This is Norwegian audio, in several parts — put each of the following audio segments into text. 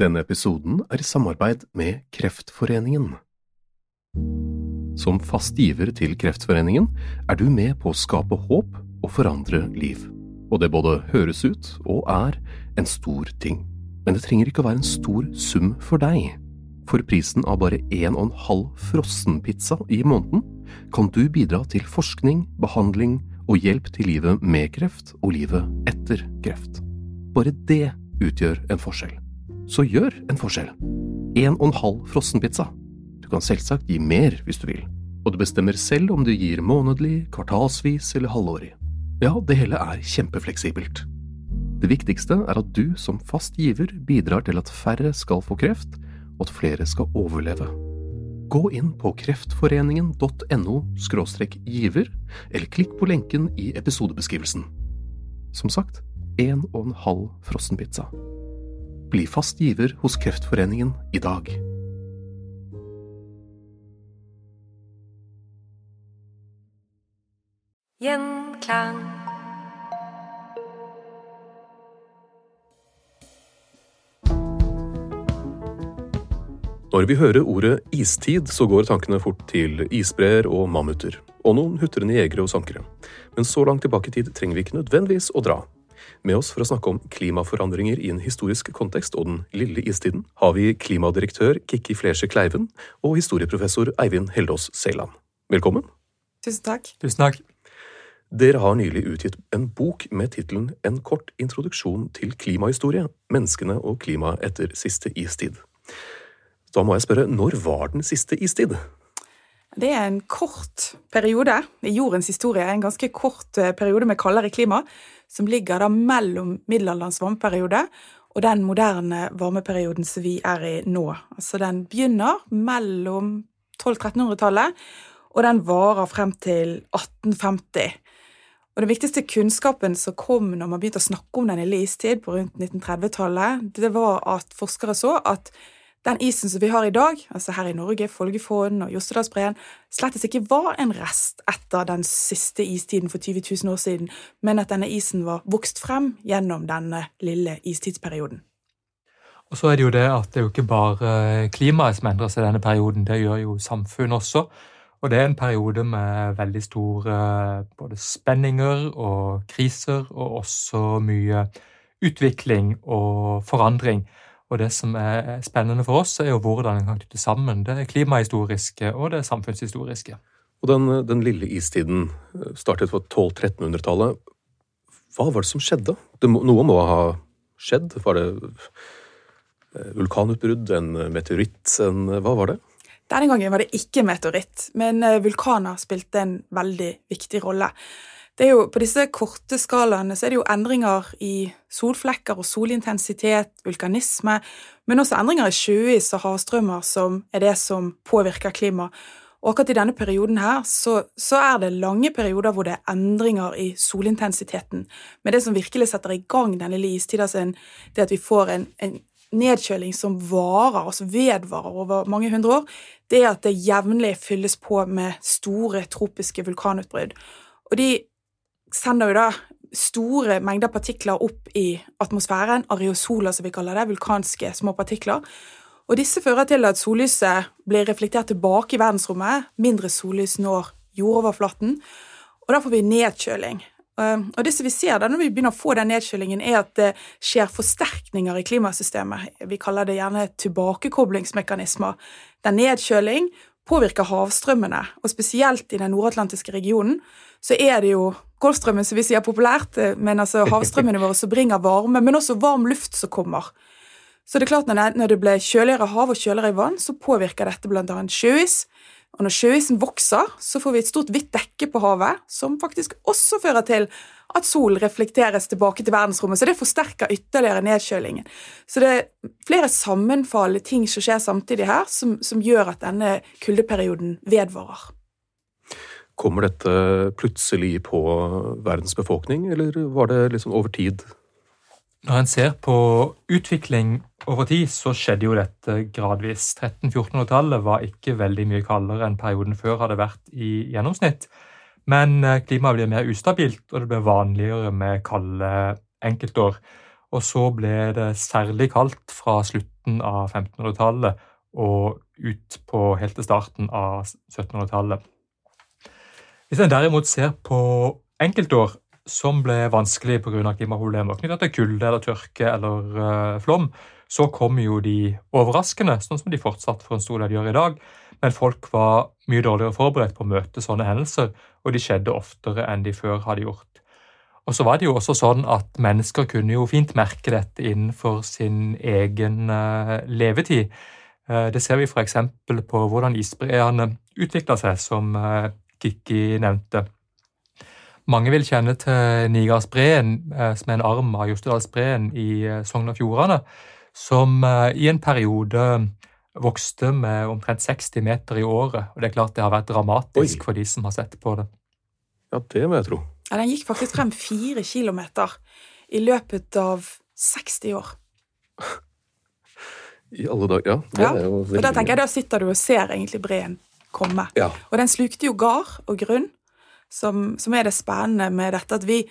Denne episoden er i samarbeid med Kreftforeningen. Som fast giver til Kreftforeningen er du med på å skape håp og forandre liv. Og det både høres ut og er en stor ting. Men det trenger ikke å være en stor sum for deg. For prisen av bare en og en halv frossenpizza i måneden kan du bidra til forskning, behandling og hjelp til livet med kreft og livet etter kreft. Bare det utgjør en forskjell. Så gjør en forskjell. En og en halv frossenpizza. Du kan selvsagt gi mer hvis du vil, og du bestemmer selv om du gir månedlig, kvartalsvis eller halvårig. Ja, det hele er kjempefleksibelt. Det viktigste er at du som fast giver bidrar til at færre skal få kreft, og at flere skal overleve. Gå inn på kreftforeningen.no giver, eller klikk på lenken i episodebeskrivelsen. Som sagt, en og en halv frossenpizza. Bli fast giver hos Kreftforeningen i dag. Gjenklang. Når vi hører ordet istid, så går tankene fort til isbreer og mammuter, og noen hutrende jegere og sankere. Men så langt tilbake i tid trenger vi ikke nødvendigvis å dra. Med oss for å snakke om klimaforandringer i en historisk kontekst og den lille istiden, har vi klimadirektør Kikki Flesje Kleiven og historieprofessor Eivind Heldås-Seiland. Velkommen. Tusen takk. Tusen takk. Dere har nylig utgitt en bok med tittelen En kort introduksjon til klimahistorie – menneskene og klimaet etter siste istid. Da må jeg spørre, når var den siste istid? Det er en kort periode i jordens historie, en ganske kort eh, periode med kaldere klima, som ligger da mellom middelalderens varmeperiode og den moderne varmeperioden som vi er i nå. Altså den begynner mellom 1200-1300-tallet, og den varer frem til 1850. Og Den viktigste kunnskapen som kom når man begynte å snakke om den lille istid på rundt 1930-tallet, det var at forskere så at den isen som vi har i dag, altså her i Norge, Folgefonna og Jostedalsbreen, slettes ikke var en rest etter den siste istiden for 20 000 år siden, men at denne isen var vokst frem gjennom denne lille istidsperioden. Og så er det jo det at det er jo ikke bare klimaet som endrer seg i denne perioden, det gjør jo samfunnet også. Og det er en periode med veldig store både spenninger og kriser, og også mye utvikling og forandring. Og det som er spennende for oss, er jo hvordan en kan knytte sammen det klimahistoriske og det samfunnshistoriske. Og den, den lille istiden eh, startet på 1200-1300-tallet. Hva var det som skjedde? Det må, noe må ha skjedd? Var det eh, vulkanutbrudd, en meteoritt, en, hva var det? Denne gangen var det ikke meteoritt, men eh, vulkaner spilte en veldig viktig rolle. Det er jo, på disse korte skalaene så er det jo endringer i solflekker og solintensitet, vulkanisme, men også endringer i sjøis og havstrømmer som er det som påvirker klimaet. Og akkurat i denne perioden her så, så, er det lange perioder hvor det er endringer i solintensiteten. Men det som virkelig setter i gang den lille istida sin, det at vi får en, en nedkjøling som varer, altså vedvarer over mange hundre år, det er at det jevnlig fylles på med store tropiske vulkanutbrudd. Og de sender jo da store mengder partikler opp i atmosfæren, areosoler som vi kaller det, vulkanske små partikler. Og disse fører til at sollyset blir reflektert tilbake i verdensrommet, mindre sollys når jordoverflaten, og da får vi nedkjøling. Eh, og det som vi ser da når vi begynner å få den nedkjølingen, er at det skjer forsterkninger i klimasystemet. Vi kaller det gjerne tilbakekoblingsmekanismer. Der nedkjøling påvirker havstrømmene, og spesielt i den nordatlantiske regionen så er det jo Golfstrømmen, som vi sier populært, eh, men altså havstrømmene våre som bringer varme, men også varm luft som kommer. Så det er klart det, når det blir kjøligere hav og kjøligere vann, så påvirker dette bl.a. sjøis. Og når sjøisen vokser, så får vi et stort hvitt dekke på havet, som faktisk også fører til at sol reflekteres tilbake til verdensrommet. Så det forsterker ytterligere nedkjølingen. Så det er flere sammenfallende ting som skjer samtidig her, som, som gjør at denne kuldeperioden vedvarer. Kommer dette plutselig på verdens befolkning, eller var det liksom over tid? Når en ser på utvikling over tid, så skjedde jo dette gradvis. 1300-1400-tallet var ikke veldig mye kaldere enn perioden før hadde vært i gjennomsnitt. Men eh, klimaet ble mer ustabilt, og det ble vanligere med kalde enkeltår. Og så ble det særlig kaldt fra slutten av 1500-tallet og ut på helt til starten av 1700-tallet. Hvis en derimot ser på enkeltår som ble vanskelig pga. klimaproblemer knyttet til kulde eller tørke eller uh, flom, så kom jo de overraskende, sånn som de fortsatt for en stor del gjør i dag. Men folk var mye dårligere forberedt på å møte sånne hendelser, og de skjedde oftere enn de før hadde gjort. Og så var det jo også sånn at Mennesker kunne jo fint merke dette innenfor sin egen uh, levetid. Uh, det ser vi f.eks. på hvordan isbreene utvikla seg, som Kikki nevnte. Mange vil kjenne til Nigardsbreen, som er en arm av Jostedalsbreen i Sogn og Fjordane, som i en periode vokste med omtrent 60 meter i året. Og det er klart det har vært dramatisk Oi. for de som har sett på det. Ja, det må jeg tro. Ja, Den gikk faktisk frem fire kilometer i løpet av 60 år. I alle dager, ja. Det ja. er jo veldig... Og da tenker jeg, da sitter du og ser egentlig breen komme. Ja. Og den slukte jo gard og grunn, som, som, er det spennende med dette. At vi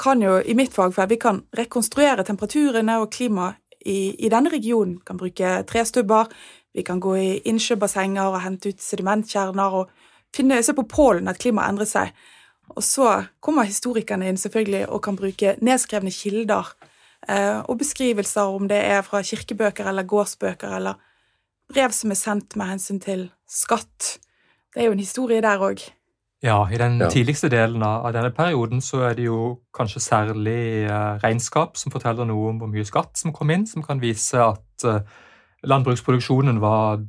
kan jo, i mitt fagfelt, vi kan rekonstruere temperaturene og klimaet i, i denne regionen. Vi kan bruke trestubber, vi kan gå i innsjøbassenger og hente ut sedimentkjerner og finne, se på pålen at klimaet endrer seg. Og så kommer historikerne inn selvfølgelig og kan bruke nedskrevne kilder eh, og beskrivelser, om det er fra kirkebøker eller gårdsbøker eller brev som er sendt med hensyn til skatt. Det er jo en historie der òg. Ja, i den ja. tidligste delen av denne perioden så er det jo kanskje særlig eh, regnskap som forteller noe om hvor mye skatt som kom inn, som kan vise at eh, landbruksproduksjonen var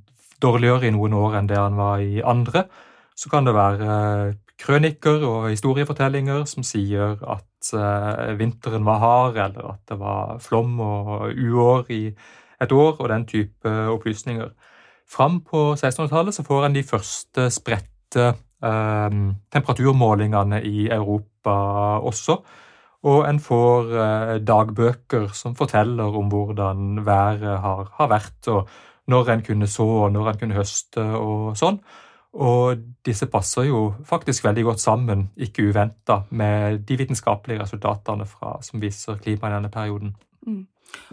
dårligere i noen år enn det den var i andre. Så kan det være krønikker krøniker og historiefortellinger som sier at vinteren var hard, eller at det var flom og uår i et år, og den type opplysninger. Fram på 1600-tallet så får en de første spredte Ehm, temperaturmålingene i Europa også. Og en får eh, dagbøker som forteller om hvordan været har, har, vært, og når en kunne så, og når en kunne høste og sånn. Og disse passer jo faktisk veldig godt sammen, ikke uventa, med de vitenskapelige resultatene fra, som viser klima i denne perioden. Mm.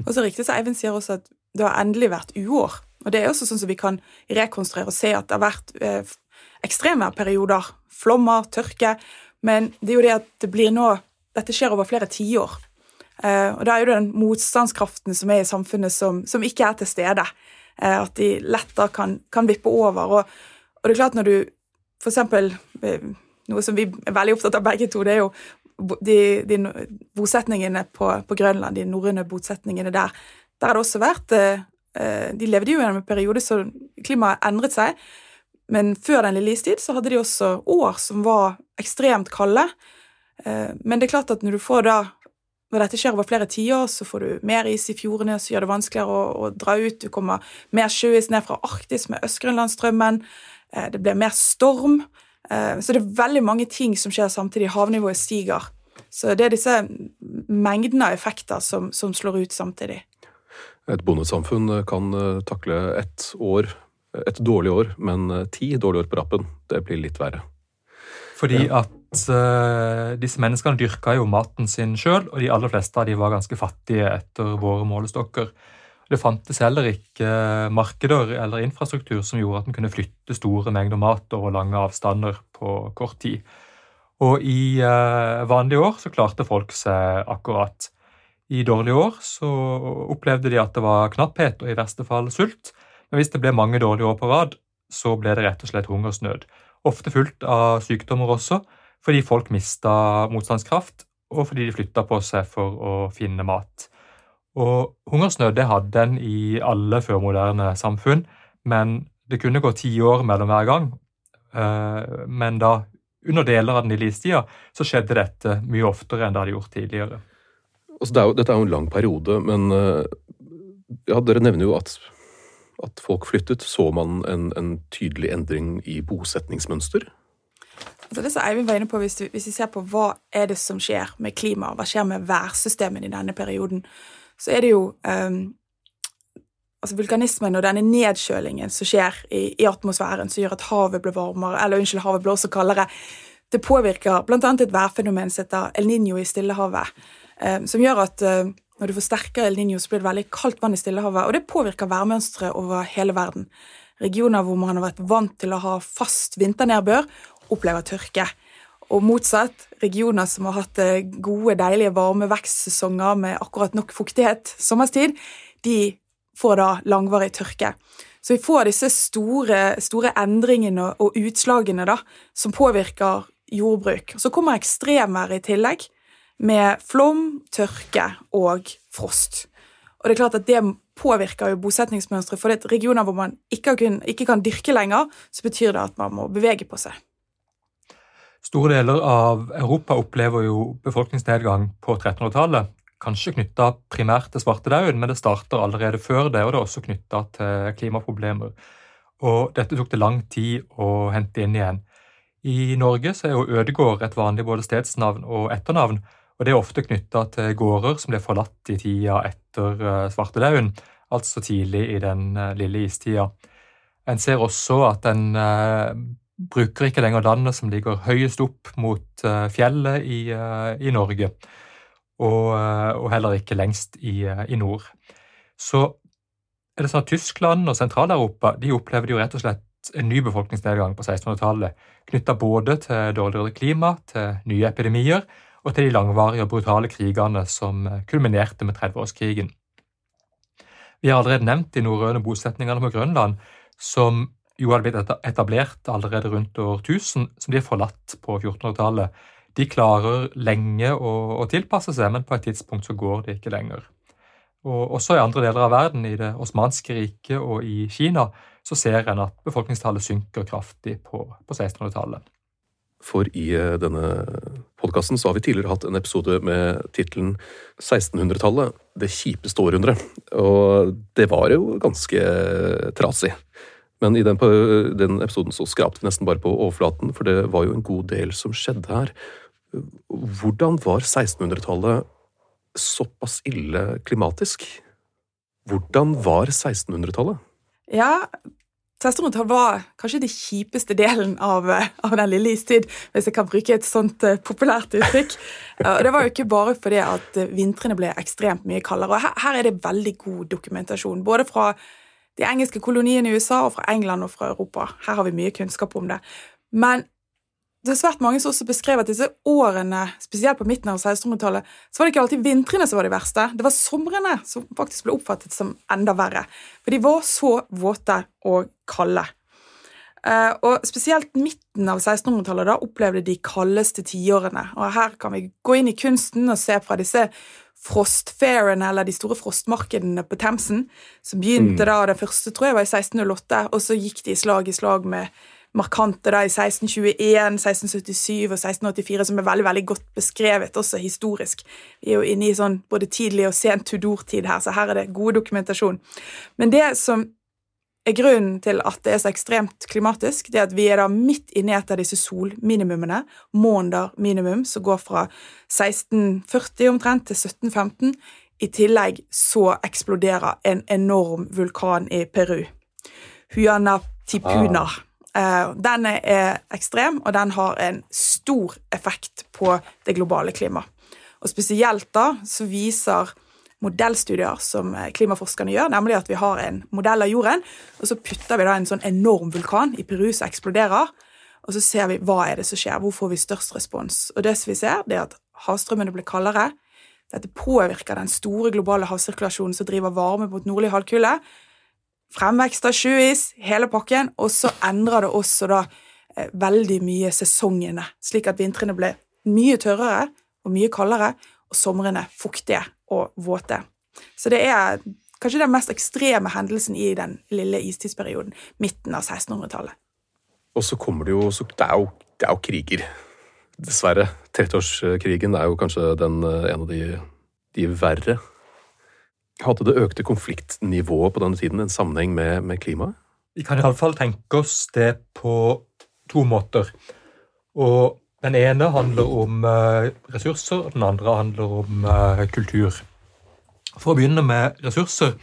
Og så riktig, så Eivind sier også at det har endelig vært uår. Og det er også sånn som vi kan rekonstruere og se at det har vært eh, ekstreme perioder. Flommer, tørke. Men det er jo det at det blir nå Dette skjer over flere tiår. Eh, og da er jo den motstandskraften som er i samfunnet, som, som ikke er til stede. Eh, at de lettere kan, kan vippe over. Og, og, det er klart når du eksempel uh, Noe som vi er veldig opptatt av begge to, det er jo de, de bosetningene på, på, Grønland, de norrøne bosetningene der. Der har det også vært De levde jo gjennom en periode så klimaet endret seg. Men før den lille istid så hadde de også år som var ekstremt kalde. Eh, men det er klart at når du får da når dette skjer over flere tiår, så får du mer is i fjordene, så gjør det vanskeligere å, å dra ut. Du kommer mer sjøis ned fra Arktis med Øst-Grønlandsstrømmen. Eh, det blir mer storm. Eh, så det er veldig mange ting som skjer samtidig. Havnivået stiger. Så det er disse mengdene av effekter som, som slår ut samtidig. Et bondesamfunn kan takle ett år et dårlig år, men eh, ti dårlige år på rappen, det blir litt verre. Fordi at uh, disse menneskene dyrka jo maten sin sjøl, og de aller fleste av de var ganske fattige etter våre målestokker. Det fantes heller ikke markeder eller infrastruktur som gjorde at en kunne flytte store mengder mat over lange avstander på kort tid. Og i uh, vanlige år så klarte folk seg akkurat. I dårlige år så opplevde de at det var knapphet og i verste fall sult. Men hvis det ble mange dårlige år på rad, så ble det rett og slett hungersnød. Ofte fulgt av sykdommer også, fordi folk mista motstandskraft, og fordi de flytta på seg for å finne mat. Og Hungersnød det hadde en i alle førmoderne samfunn, men det kunne gå ti år mellom hver gang. Eh, men da, under deler av den lille istida så skjedde dette mye oftere enn det hadde gjort tidligere. Altså, det er jo, dette er jo en lang periode, men eh, ja, dere nevner jo at, at folk flyttet. Så man en, en tydelig endring i bosetningsmønster? Altså det som Eivind var inne på, hvis, du, hvis vi ser på hva er det som skjer med klimaet, hva skjer med værsystemene i denne perioden, så er det jo um, altså vulkanismen og denne nedkjølingen som skjer i, i, atmosfæren, som gjør at havet blir varmere, eller unnskyld, havet blir også kaldere, det påvirker bl.a. et værfenomen som heter El Niño i Stillehavet, um, som gjør at uh, når du forsterker El Niño, så blir det veldig kaldt vann i Stillehavet, og det påvirker værmønsteret over hele verden. Regioner hvor man har vært vant til å ha fast vinternedbør, opplever tørke. Og motsatt, regioner som har hatt eh, gode, deilige varme vekstsesonger med akkurat nok fuktighet sommerstid, de får da langvarig tørke. Så vi får disse store, store endringene og utslagene da, som påvirker jordbruk. Så kommer ekstremvær i tillegg, med flom, tørke og frost. Og det er klart at det påvirker jo bosetningsmønsteret. For det er regioner hvor man ikke kan, ikke kan dyrke lenger, så betyr det at man må bevege på seg. Store deler av Europa opplever jo befolkningsnedgang på 1300-tallet. Kanskje knytta primært til svartedauden, men det starter allerede før det, og det er også knytta til klimaproblemer. Og dette tok det lang tid å hente inn igjen. I Norge så er jo Ødegård et vanlig både stedsnavn og etternavn, og det er ofte knytta til gårder som ble forlatt i tida etter eh, svartedauden, altså tidlig i den eh, lille istida. En ser også at en eh, bruker ikke lenger landet som ligger høyest opp mot fjellet i, i Norge, og, og, heller ikke lengst i, i, nord. Så er det sånn at Tyskland og Sentral-Europa de jo rett og slett en ny befolkningsnedgang på 1600-tallet, knytta både til dårligere klima, til nye epidemier og til de langvarige og brutale krigene som kulminerte med 30-årskrigen. Vi har allerede nevnt de norrøne bosetningene på Grønland, som jo hadde blitt etablert allerede rundt år 1000, som de har forlatt på 1400-tallet. De klarer lenge å, å, tilpasse seg, men på et tidspunkt så går det ikke lenger. Og Også i andre deler av verden, i det osmanske riket og i Kina, så ser en at befolkningstallet synker kraftig på, på 1600-tallet. For i eh, denne podkasten har vi tidligere hatt en episode med tittelen 1600-tallet, det kjipeste århundret. Og det var jo ganske trasig. Men i den, den, episoden så skrapte vi nesten bare på overflaten, for det var jo en god del som skjedde her. Hvordan var 1600-tallet såpass ille klimatisk? Hvordan var 1600-tallet? Ja, 1600-tallet var kanskje den kjipeste delen av, av, den lille istid, hvis jeg kan bruke et sånt uh, populært uttrykk. Og det var jo ikke bare fordi at vintrene ble ekstremt mye kaldere. og her, her, er det veldig god dokumentasjon, både fra de engelske koloniene i USA og fra England og fra Europa. Her har vi mye kunnskap om det. Men det er svært mange som også beskrev at disse årene, spesielt på midten av 1600-tallet, så var det ikke alltid vintrene som var de verste. Det var somrene som faktisk ble oppfattet som enda verre. For de var så våte og kalde. Eh, og spesielt midten av 1600-tallet da opplevde de kaldeste tiårene. Og her kan vi gå inn i kunsten og se fra disse frostfairene, eller de store frostmarkedene på Themsen, som begynte mm. da, Den første tror jeg var i 1608, og så gikk de slag i slag med markante da i 1621, 1677 og 1684, som er veldig veldig godt beskrevet også historisk. Vi er jo inne i sånn både tidlig og sent Tudor-tid her, så her er det god dokumentasjon. Men det som er grunnen til at det er så ekstremt klimatisk, det er at vi er da midt inne i et av disse solminimumene, måneder minimum, som går fra 1640 omtrent til 1715. I tillegg så eksploderer en enorm vulkan i Peru, Huyana Tipuna. Ah. Den er ekstrem, og den har en stor effekt på det globale klimaet. Og spesielt da så viser modellstudier som eh, klimaforskerne gjør, nemlig at vi har en modell av jorden, og så putter vi da en sånn enorm vulkan i Peru som eksploderer. og så ser vi hva er det som skjer, hvor får vi størst respons. Og det som vi ser, det er at havstrømmene blir kaldere. Dette påvirker den store globale havsirkulasjonen som driver varme mot nordlig halvkule. Fremvekst av sjøis, hele pakken, og så endrer det også da eh, veldig mye sesongene, slik at vintrene ble mye tørrere og mye kaldere, og somrene fuktige og våte. Så det er kanskje den mest ekstreme hendelsen i den lille istidsperioden, midten av 1600-tallet. Og så kommer det jo Det er jo, det er jo kriger. Dessverre. Trettårskrigen er jo kanskje den, eh, en av de, de verre. Hadde det økte konfliktnivået på denne tiden en sammenheng med, med klimaet? Vi kan iallfall tenke oss det på to måter. Og den ene handler om eh, ressurser, og den andre handler om eh, kultur. For å begynne med ressurser,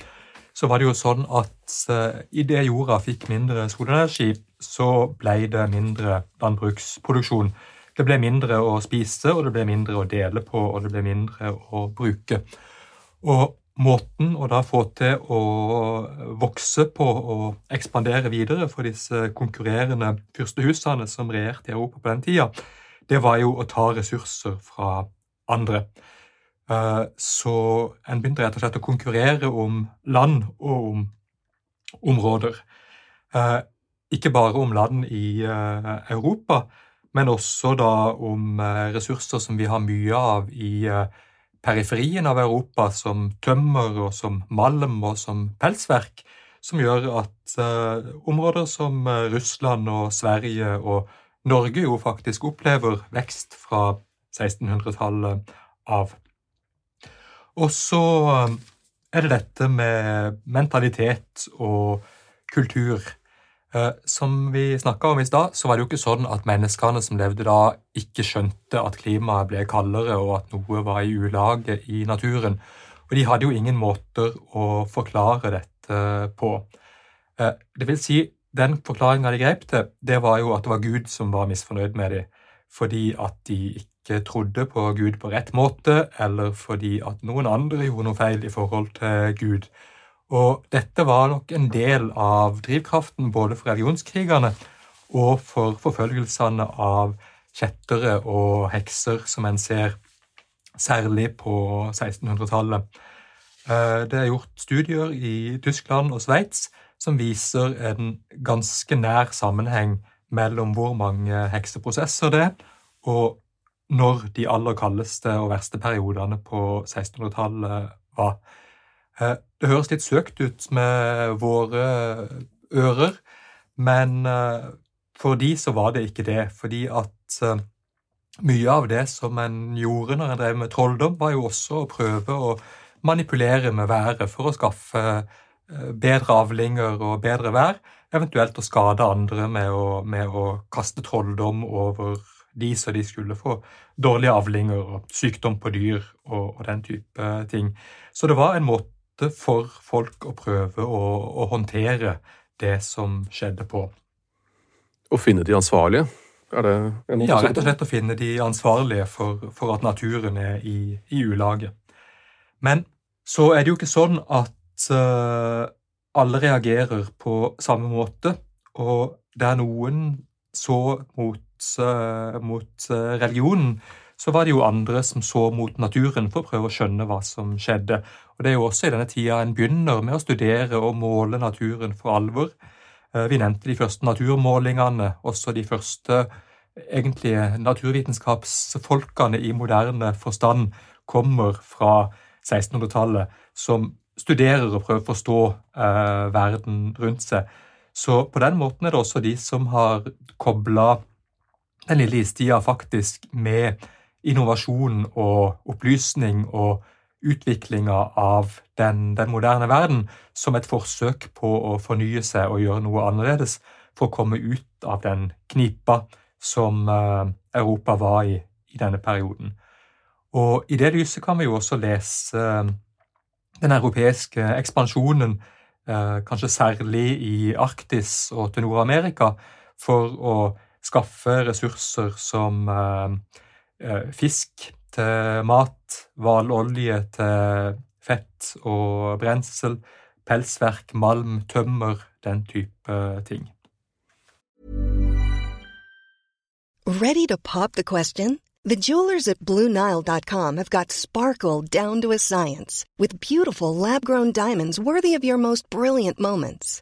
så var det jo sånn at uh, idet jorda fikk mindre solenergi, så ble det mindre landbruksproduksjon. Det ble mindre å spise, og det ble mindre å dele på, og det ble mindre å bruke. Og måten å da få til å vokse på og ekspandere videre for disse konkurrerende fyrstehusene som regjerte i Europa på den tida, det var jo å ta ressurser fra andre. Eh, så en begynte rett og slett å konkurrere om land og om områder. Eh, ikke bare om land i eh, Europa, men også da om ressurser som vi har mye av i periferien av Europa, som tømmer og som malm og som pelsverk, som gjør at områder som Russland og Sverige og Norge jo faktisk opplever vekst fra 1600-tallet av. Og så um, er det dette med mentalitet og kultur. Eh, som vi snakka om i stad, så var det jo ikke sånn at menneskene som levde da, ikke skjønte at klimaet ble kaldere, og at noe var i ulage i naturen. Og de hadde jo ingen måter å forklare dette på. Eh, det vil si, den forklaringa de grep til, det var jo at det var Gud som var misfornøyd med dem, fordi at de ikke trodde på Gud på rett måte, eller fordi at noen andre gjorde noe feil i forhold til Gud. Og dette var nok en del av drivkraften både for religionskrigene og for forfølgelsene av kjettere og hekser, som en ser særlig på 1600-tallet. Eh, det er gjort studier i Tyskland og Sveits som viser en ganske nær sammenheng mellom hvor mange hekseprosesser det er, og når de aller kaldeste og verste periodene på 1600-tallet var. Eh, det høres litt søkt ut med våre ører, men eh, for de så var det ikke det. Fordi at eh, mye av det som en gjorde når en drev med trolldom, var jo også å prøve å manipulere med været for å skaffe bedre avlinger og bedre vær, eventuelt å skade andre med å, med å kaste trolldom over de så de skulle få dårlige avlinger og sykdom på dyr og, og, den type ting. Så det var en måte for folk å prøve å, å håndtere det som skjedde på. Å finne de ansvarlige? Er det en måte Ja, rett og slett å finne de ansvarlige for, for at naturen er i, i, ulage. Men så er det jo ikke sånn at uh, alle reagerer på samme måte. Og det er noen så mot mot eh, religionen, så var det jo andre som så mot naturen for å prøve å skjønne hva som skjedde. Og Det er jo også i denne tida en begynner med å studere og måle naturen for alvor. Eh, vi nevnte de første naturmålingene, også de første egentlige naturvitenskapsfolkene i moderne forstand kommer fra 1600-tallet, som studerer og prøver å forstå eh, verden rundt seg. Så på den måten er det også de som har kobla den lille istida faktisk med innovasjon og opplysning og utviklinga av den, den, moderne verden som et forsøk på å fornye seg og gjøre noe annerledes for å komme ut av den knipa som uh, Europa var i i denne perioden. Og I det lyset kan vi jo også lese uh, den europeiske ekspansjonen, uh, kanskje særlig i Arktis og til Nord-Amerika, for å skaffe ressurser som eh, eh, fisk til mat, hvalolje til fett og brensel, pelsverk, malm, tømmer, den type ting. Ready to pop the question? The jewelers at BlueNile.com have got sparkle down to a science with beautiful lab grown diamonds worthy of your most brilliant moments.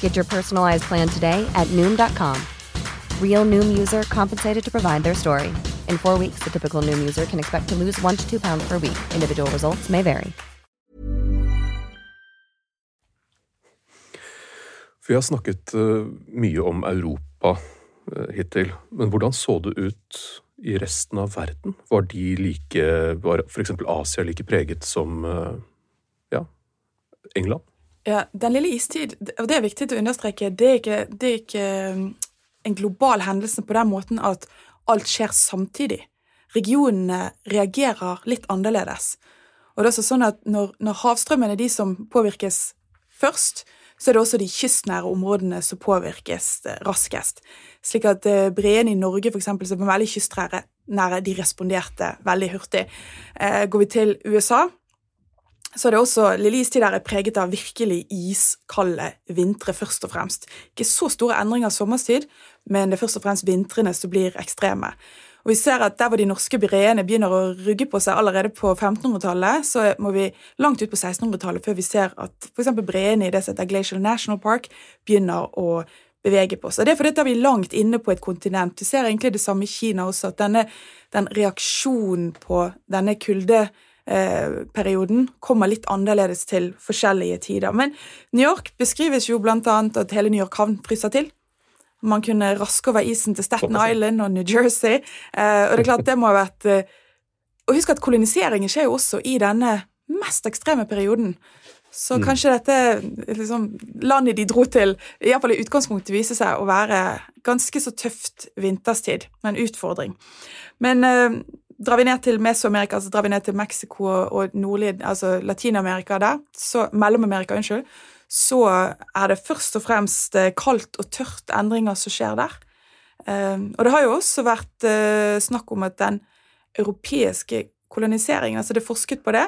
Get your personalized plan today at Noom.com. Real Noom user compensated to provide their story. In four weeks, the typical Noom user can expect to lose one to two pounds per week. Individual results may vary. Vi har snakket uh, mye om Europa uh, hittil, men hvordan så det ut i resten av verden? Var de like, var f.eks. Asia like preget som uh, ja, England? Ja, Den lille istid, og det er viktig å understreke, det er ikke, det er ikke en global hendelse på den måten at alt skjer samtidig. Regionene reagerer litt annerledes. Og det er også sånn at når, når havstrømmen er de som påvirkes først, så er det også de kystnære områdene som påvirkes raskest. Slik at eh, breene i Norge, for eksempel, som er veldig kystnære, de responderte veldig hurtig. Eh, går vi til USA, så er det også Lille istid der er preget av virkelig iskalde vintre, først og fremst. Ikke så store endringer sommerstid, men det er først og fremst vintrene som blir ekstreme. Og vi ser at Der hvor de norske breene begynner å rugge på seg allerede på 1500-tallet, så må vi langt ut på 1600-tallet før vi ser at f.eks. breene i det som heter Glacial National Park, begynner å bevege på seg. Det er fordi vi er langt inne på et kontinent. Du ser egentlig det samme i Kina også, at denne, den reaksjonen på denne kuldeperioden kommer litt annerledes til forskjellige tider. Men New York beskrives jo blant annet at hele New York havn fryser til. Man kunne raske over isen til Staten Island og New Jersey. Eh, og det er klart det må ha vært eh, Og husk at koloniseringen skjer jo også i denne mest ekstreme perioden. Så mm. kanskje dette liksom, landet de dro til, iallfall i utgangspunktet viser seg å være ganske så tøft vinterstid, med en utfordring. Men eh, drar vi ned til Mesoamerika, altså drar vi ned til Mexico og nordlig, altså Latin-Amerika der, så Mellom-Amerika, unnskyld, så er det først og fremst eh, kaldt og tørt endringer som skjer der. Ehm, og det har jo også vært eh, snakk om at den europeiske koloniseringen, altså det er forsket på det,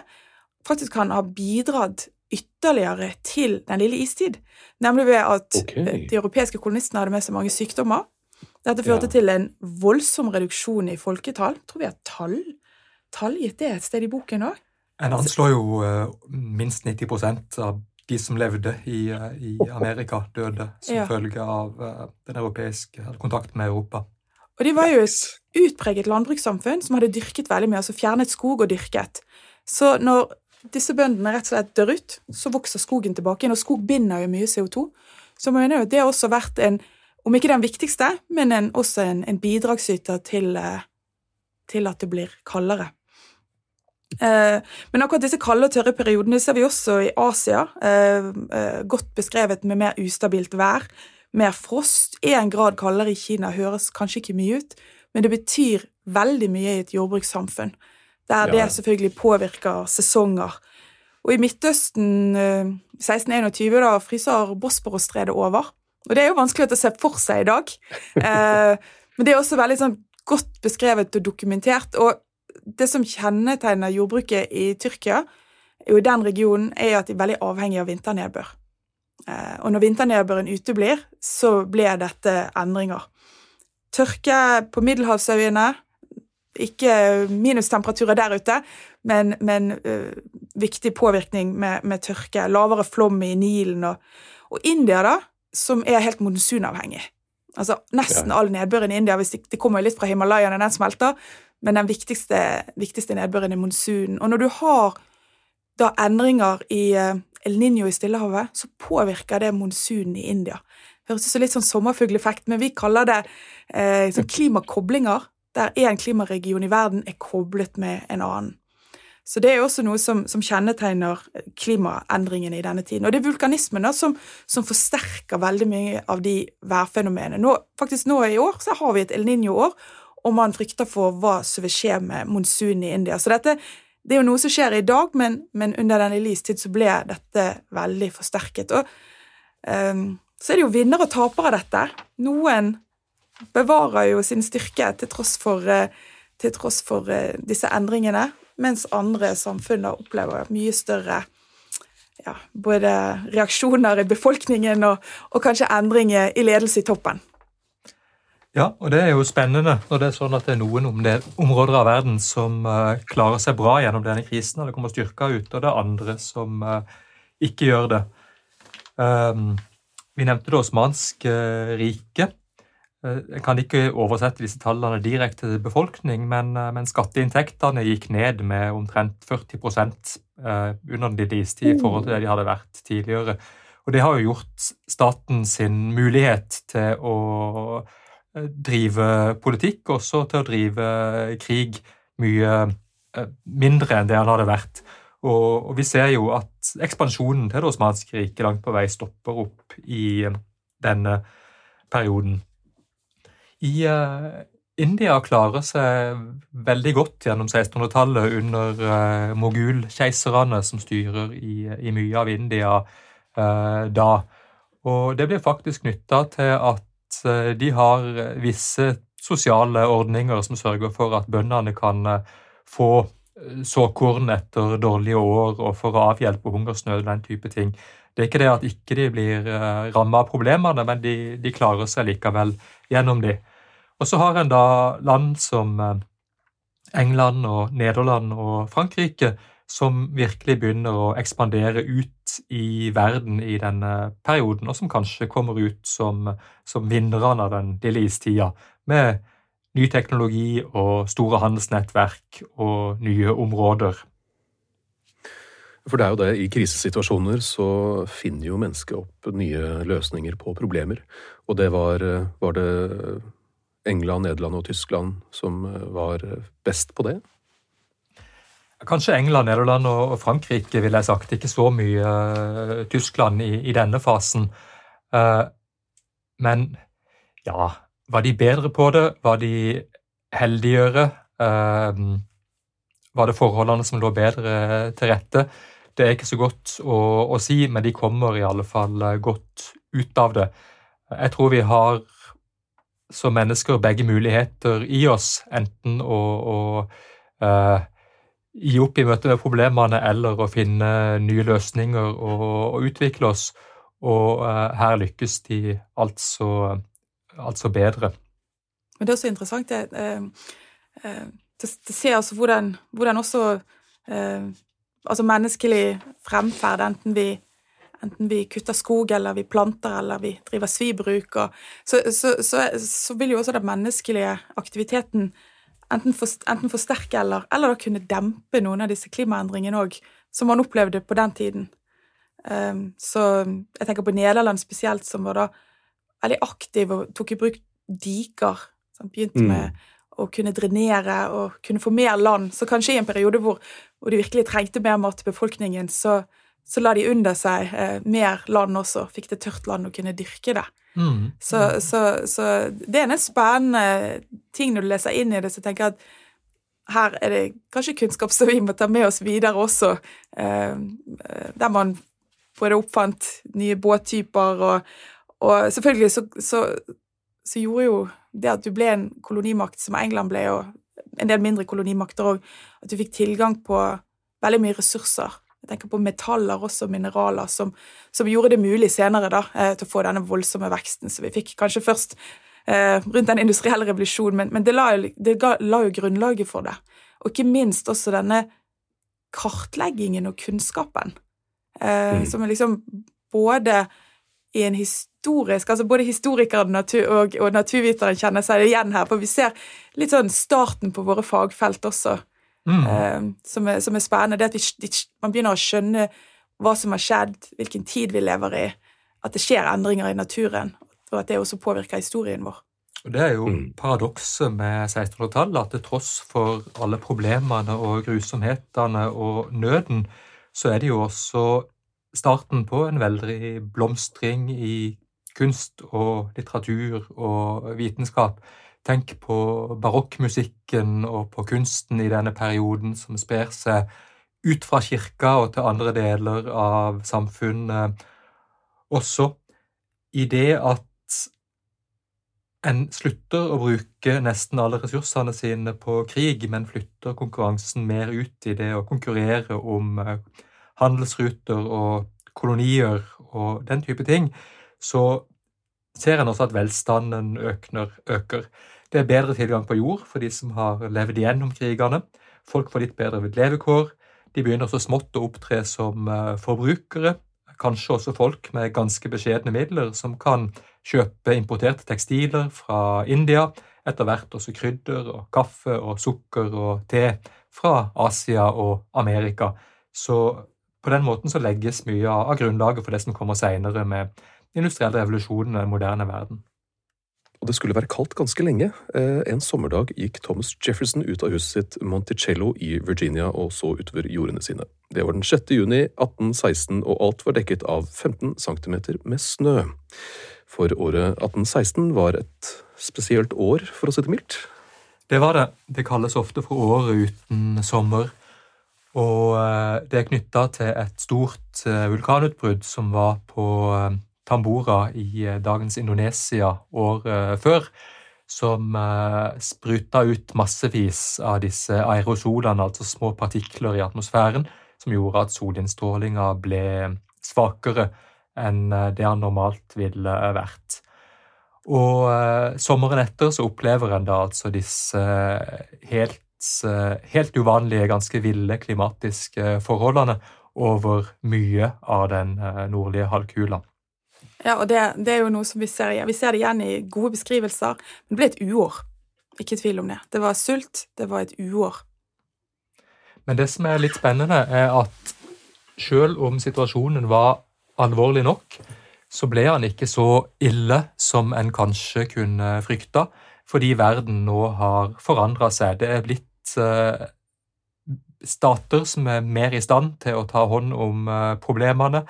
faktisk kan ha bidratt ytterligere til den lille istid. Nemlig ved at okay. Eh, de europeiske kolonistene hadde med seg mange sykdommer. Dette førte ja. til en voldsom reduksjon i folketall. Jeg tror vi har tall, tallgitt det et sted i boken òg. En anslår jo uh, minst 90% av de som levde i, uh, i Amerika, døde som ja. følge av uh, den europeiske kontakten med Europa. Og de var jo et utpreget landbrukssamfunn som hadde dyrket veldig mye, altså fjernet skog og dyrket. Så når disse bøndene rett og slett dør ut, så vokser skogen tilbake igjen, og skog binder jo mye CO2. Så man mener jo at det har også vært en, om ikke den viktigste, men en, også en, en bidragsyter til, uh, til at det blir kaldere. Eh, men akkurat disse kalde og tørre periodene ser vi også i Asia. Eh, eh, godt beskrevet med mer ustabilt vær, mer frost. Én grad kaldere i Kina høres kanskje ikke mye ut, men det betyr veldig mye i et jordbrukssamfunn, der det selvfølgelig påvirker sesonger. Og i Midtøsten 1621 da fryser Bosporos-stredet over. Og det er jo vanskelig å se for seg i dag, men det er også veldig sånn godt beskrevet og dokumentert. og det som kjennetegner jordbruket i Tyrkia, i den regionen, er at de er veldig avhengige av vinternedbør. Eh, og når vinternedbøren uteblir, så blir dette endringer. Tørke på middelhavsøyene, ikke minustemperaturer der ute, men, men uh, viktig påvirkning med, med, tørke. Lavere flom i Nilen. Og, og, India, da, som er helt monsunavhengig. Altså Nesten all nedbøren i India hvis det, det kommer litt fra Himalayene, den smelter, men den viktigste, viktigste nedbøren er monsunen. Og når du har da endringer i uh, El Niño i Stillehavet, så påvirker det monsunen i India. Høres ut som litt sånn sommerfugleffekt, men vi kaller det eh, sånn klimakoblinger, der én klimaregion i verden er koblet med en annen. Så det er også noe som, som kjennetegner klimaendringene i denne tiden. Og det er vulkanismen da, som, som, forsterker veldig mye av de værfenomenene. Nå, faktisk nå i år så har vi et El Niño-år, og man frykter for hva som vil skje med monsunen i India. Så dette det er jo noe som skjer i dag, men, men under den Elis tid så ble dette veldig forsterket. Og um, så er det jo vinner og taper av dette. Noen bevarer jo sin styrke til tross for, uh, til tross for uh, disse endringene, mens andre samfunn opplever mye større ja, både reaksjoner i befolkningen og, og kanskje endringer i ledelse i toppen. Ja, og det er jo spennende når det er sånn at det er noen områder av verden som uh, klarer seg bra gjennom denne krisen, og det kommer styrka ut, og det er andre som uh, ikke gjør det. Um, vi nevnte det osmanske uh, riket. Jeg kan ikke oversette disse tallene direkte til befolkning, men, men skatteinntektene gikk ned med omtrent 40 under den lille istid i forhold til det de hadde vært tidligere. Og det har jo gjort staten sin mulighet til å drive politikk, også til å drive krig mye eh, mindre enn det han hadde vært. Og, vi ser jo at ekspansjonen til Det osmanske riket langt på vei stopper opp i eh, denne perioden. I uh, India klarer seg veldig godt gjennom 1600-tallet under uh, mogulkeiserne som styrer i, i, mye av India uh, da. Og det blir faktisk knytta til at uh, de har visse sosiale ordninger som sørger for at bøndene kan få såkorn etter dårlige år og for å avhjelpe hungersnød og den type ting. Det er ikke det at ikke de blir rammet av problemene, men de, de, klarer seg likevel gjennom de. Og så har en da land som England og Nederland og Frankrike som virkelig begynner å ekspandere ut i verden i denne perioden, og som kanskje kommer ut som, som vinnerne av den lille istida, med ny teknologi og store handelsnettverk og nye områder. For det er jo det, i krisesituasjoner så finner jo mennesket opp nye løsninger på problemer. Og det var, var det England, Nederland og Tyskland som var best på det? Kanskje England, Nederland og Frankrike, ville jeg sagt. Ikke så mye uh, Tyskland i, i, denne fasen. Uh, men ja Var de bedre på det? Var de heldigere? Uh, var det forholdene som lå bedre til rette? Det er ikke så godt å, å, si, men de kommer i alle fall godt ut av det. Jeg tror vi har som mennesker begge muligheter i oss, enten å, å gi opp i møte med problemene eller å finne nye løsninger og, og utvikle oss. Og uh, her lykkes de altså, altså, bedre. Men det er også interessant det, uh, uh, det, det ser altså hvordan, hvordan også altså menneskelig fremferd, enten vi, enten vi kutter skog, eller vi planter, eller vi driver svibruk, og, så, så, så, så, vil jo også den menneskelige aktiviteten enten, for, enten forsterke eller, eller da kunne dempe noen av disse klimaendringene òg, som man opplevde på den tiden. Um, så jeg tenker på Nederland spesielt, som var da veldig aktiv og tok i bruk diker. Som begynte mm. med å kunne drenere og kunne få mer land. Så kanskje i en periode hvor, hvor de virkelig trengte mer mat til befolkningen, så, så la de under seg eh, mer land også, fikk det tørt land og kunne dyrke det. Mm. Så, så, så, det er en spennende ting når du leser inn i det, så tenker jeg at her er det kanskje kunnskap som vi må ta med oss videre også, eh, der man både oppfant nye båttyper og, og selvfølgelig så, så, så, gjorde jo det at du ble en kolonimakt som England ble, og en del mindre kolonimakter òg, at du fikk tilgang på veldig mye ressurser. jeg tenker på metaller også, mineraler, som, som gjorde det mulig senere da, eh, til å få denne voldsomme veksten som vi fikk kanskje først eh, rundt den industrielle revolusjonen, men, men det, la, det ga, la, jo grunnlaget for det. Og ikke minst også denne kartleggingen og kunnskapen, eh, mm. som er liksom både i en historisk altså Både historikeren natur, og, og naturviteren kjenner seg igjen her, for vi ser litt sånn starten på våre fagfelt også, mm. eh, som, er, som, er, spennende. Det at vi, man begynner å skjønne hva som har skjedd, hvilken tid vi lever i, at det skjer endringer i naturen, og at det også påvirker historien vår. Det er jo mm. paradokset med 1600-tallet, at til tross for alle problemene og grusomhetene og nøden, så er det jo også starten på en veldig blomstring i kunst og litteratur og vitenskap. Tenk på barokkmusikken og på kunsten i denne perioden som sprer seg ut fra kirka og til andre deler av samfunnet også. I det at en slutter å bruke nesten alle ressursene sine på krig, men flytter konkurransen mer ut i det å konkurrere om eh, handelsruter og kolonier og den type ting, så ser en også at velstanden økner, øker. Det er bedre tilgang på jord for de som har levd igjennom krigene. Folk får litt bedre levekår. De begynner så smått å opptre som eh, forbrukere. Kanskje også folk med ganske beskjedne midler som kan kjøpe importerte tekstiler fra India. Etter hvert også krydder og kaffe og sukker og te fra Asia og Amerika. Så på den måten så legges mye av grunnlaget for det som kommer seinere med industriell revolusjon og den moderne verden. Og det skulle være kaldt ganske lenge. Eh, en sommerdag gikk Thomas Jefferson ut av huset sitt Monticello i Virginia og så utover jordene sine. Det var den 6. juni 1816, og alt var dekket av 15 cm med snø. For året 1816 var et spesielt år, for å si det mildt. Det var det. Det kalles ofte for året uten sommer. Og eh, det er knytta til et stort eh, vulkanutbrudd som var på eh, Tambora i dagens Indonesia året før. Som spruta ut massevis av disse aerosolene, altså små partikler i atmosfæren, som gjorde at solinnstrålinga ble svakere enn det han normalt ville vært. Og sommeren etter så opplever en da altså disse helt helt uvanlige, ganske ville klimatiske forholdene over mye av den eh, nordlige halvkula. Ja, og det, det, er jo noe som vi ser igjen. Vi ser det igjen i gode beskrivelser. Men det ble et uår. Ikke tvil om det. Det var sult, det var et uår. Men det som er litt spennende, er at selv om situasjonen var alvorlig nok, så ble han ikke så ille som en kanskje kunne frykta, fordi verden nå har forandra seg. Det er blitt Eh, stater som er mer i stand til å ta hånd om eh, problemene.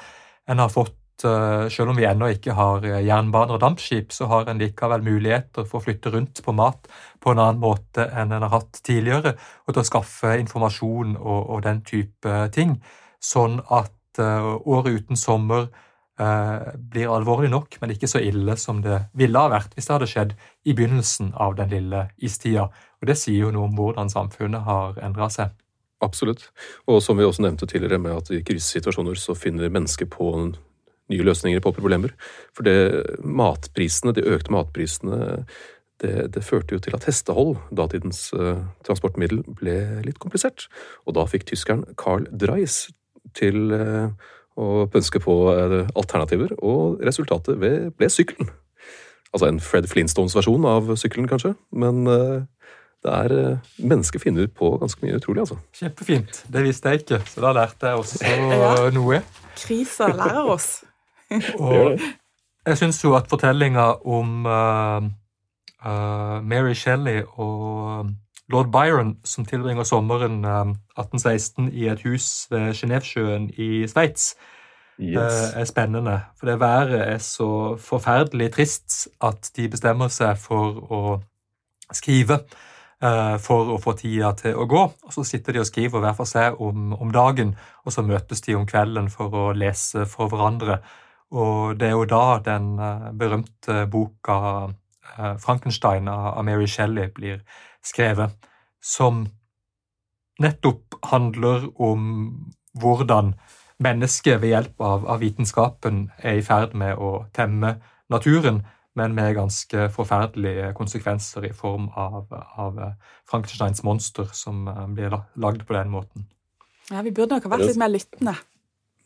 En har fått, eh, Selv om vi ennå ikke har jernbaner og dampskip, så har en likevel muligheter for å flytte rundt på mat på en annen måte enn en har hatt tidligere, og til å skaffe informasjon og, og den type ting. Sånn at året uten sommer blir alvorlig nok, men ikke så ille som det ville ha vært hvis det hadde skjedd i begynnelsen av den lille istida. Og Det sier jo noe om hvordan samfunnet har endra seg. Absolutt. Og som vi også nevnte tidligere, med at i krisesituasjoner så finner mennesker på nye løsninger på problemer. For det, matprisene, de økte matprisene, det, det, førte jo til at hestehold, datidens uh, transportmiddel, ble litt komplisert. Og da fikk tyskeren Carl Dreis til uh, å pønske på uh, alternativer, og resultatet ble sykkelen. Altså en Fred Flintstones-versjon av sykkelen, kanskje, men det er eh, Mennesker finner på ganske mye utrolig, altså. Kjempefint. Det visste jeg ikke, så da lærte jeg også ja. noe. Krisa lærer oss. og jeg syns jo at fortellinga om uh, uh, Mary Shelley og lord Byron, som tilbringer sommeren uh, 1816 i et hus ved Genévesjøen i Sveits, yes. er spennende. For det været er så forferdelig trist at de bestemmer seg for å skrive. Eh, for å få tida til å gå. Og Så sitter de og skriver hver for seg om, om, dagen, og så møtes de om kvelden for å lese for hverandre. Og det er jo da den uh, berømte boka uh, 'Frankenstein' av Mary Shelley blir skrevet, som nettopp handler om hvordan mennesket ved hjelp av, av, vitenskapen er i ferd med å temme naturen, men med ganske forferdelige konsekvenser i form av, av Frankensteins monster, som blir lagd på den måten. Ja, Vi burde nok ha vært litt mer lyttende.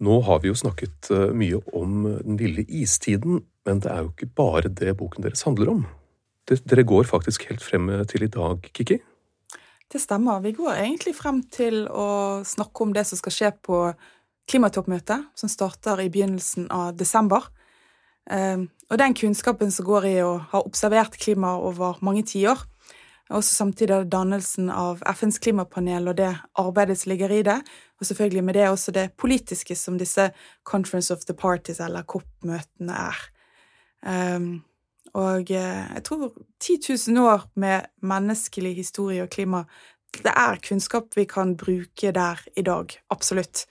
Nå har vi jo snakket mye om den ville istiden, men det er jo ikke bare det boken deres handler om. Dere går faktisk helt frem til i dag, Kiki? Det stemmer. Vi går egentlig frem til å snakke om det som skal skje på klimatoppmøtet, som starter i begynnelsen av desember. Ehm, og den kunnskapen som går i å ha observert klima over mange tiår, også samtidig dannelsen av FNs klimapanel og det arbeidet som ligger i det, og selvfølgelig med det også det politiske som disse Conference of the Parties, eller COP-møtene, er. Um, og eh, jeg tror 10 000 år med menneskelig historie og klima Det er kunnskap vi kan bruke der i dag. Absolutt.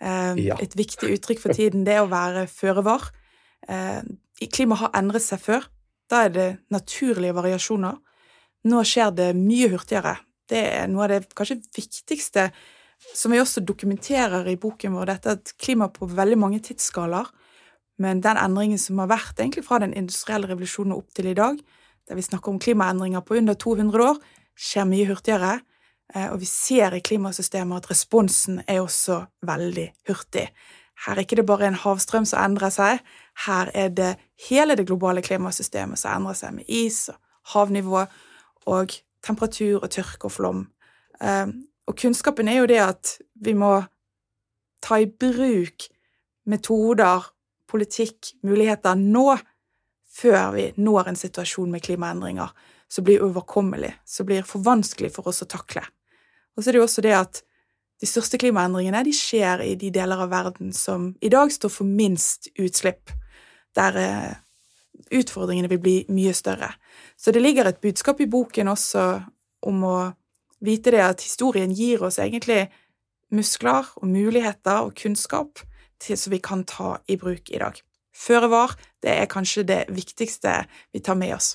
Eh, ja. Et viktig uttrykk for tiden det er å være føre var. Eh, klima har endret seg før. Da er det naturlige variasjoner. Nå skjer det mye hurtigere. Det er noe av det kanskje viktigste som vi også dokumenterer i boken vår, dette at klima på veldig mange tidsskalaer men den endringen som har vært egentlig fra den industrielle revolusjonen opp til i dag, der vi snakker om klimaendringer på under 200 år, skjer mye hurtigere. Eh, og vi ser i klimasystemet at responsen er også veldig hurtig. Her er ikke det bare en havstrøm som endrer seg, her er det hele det globale klimasystemet som endrer seg, med is og havnivå og temperatur og tørke og flom. Eh, og kunnskapen er jo det at vi må ta i bruk metoder politikk, muligheter nå, før vi når en situasjon med klimaendringer som blir uoverkommelig, som blir for vanskelig for oss å takle. Og så er det jo også det at de største klimaendringene de skjer i de deler av verden som i dag står for minst utslipp, der eh, utfordringene vil bli mye større. Så det ligger et budskap i boken også om å vite det at historien gir oss egentlig muskler og muligheter og kunnskap til som vi kan ta i bruk i dag. Føre var, det er kanskje det viktigste vi tar med oss.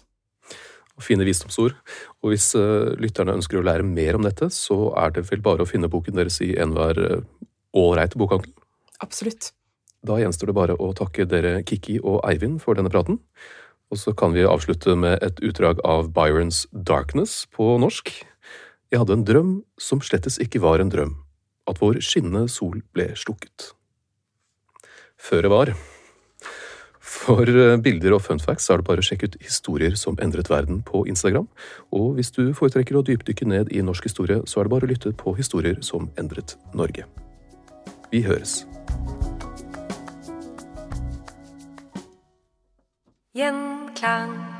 Fine visdomsord. Og hvis uh, lytterne ønsker å lære mer om dette, så er det vel bare å finne boken deres i enhver ålreit uh, bokhandel? Absolutt. Da gjenstår det bare å takke dere Kikki og Eivind for denne praten. Og så kan vi avslutte med et utdrag av Byrons Darkness på norsk. Jeg hadde en drøm som slettes ikke var en drøm. At vår skinnende sol ble slukket Før det var. For eh, bilder og funfacts er det bare å sjekke ut historier som endret verden på Instagram. Og hvis du foretrekker å dypdykke ned i norsk historie, så er det bare å lytte på historier som endret Norge. Vi høres. Gjenklang.